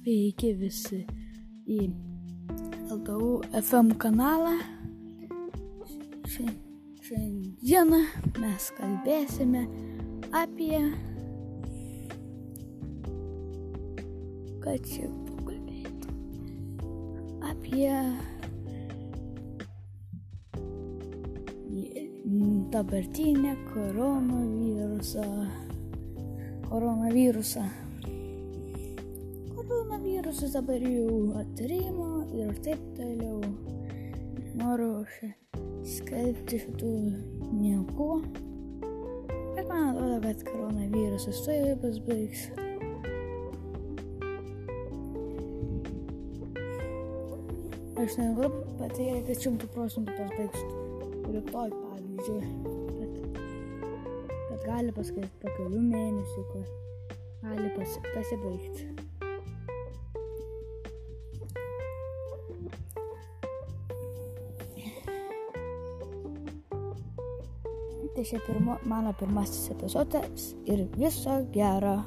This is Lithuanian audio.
sveiki visi į LTU FM kanalą. Šiandieną mes kalbėsime apie... Ką čia pakalbėti? Apie dabartinę koronavirusą. Koronavirusą koronavirusas dabar jau atrimo ir taip toliau. Noriu skelbti šitų nieko. Bet man atrodo, kad koronavirusas tuoj pasbaigs. Aš negaliu patikėti, kad šimtų procentų pasbaigs rytoj, pavyzdžiui. Bet, bet gali paskaiti po kelių mėnesių, gali pas, pasibaigti. Tai čia pirmo, mano pirmasis epizodas ir viso gero.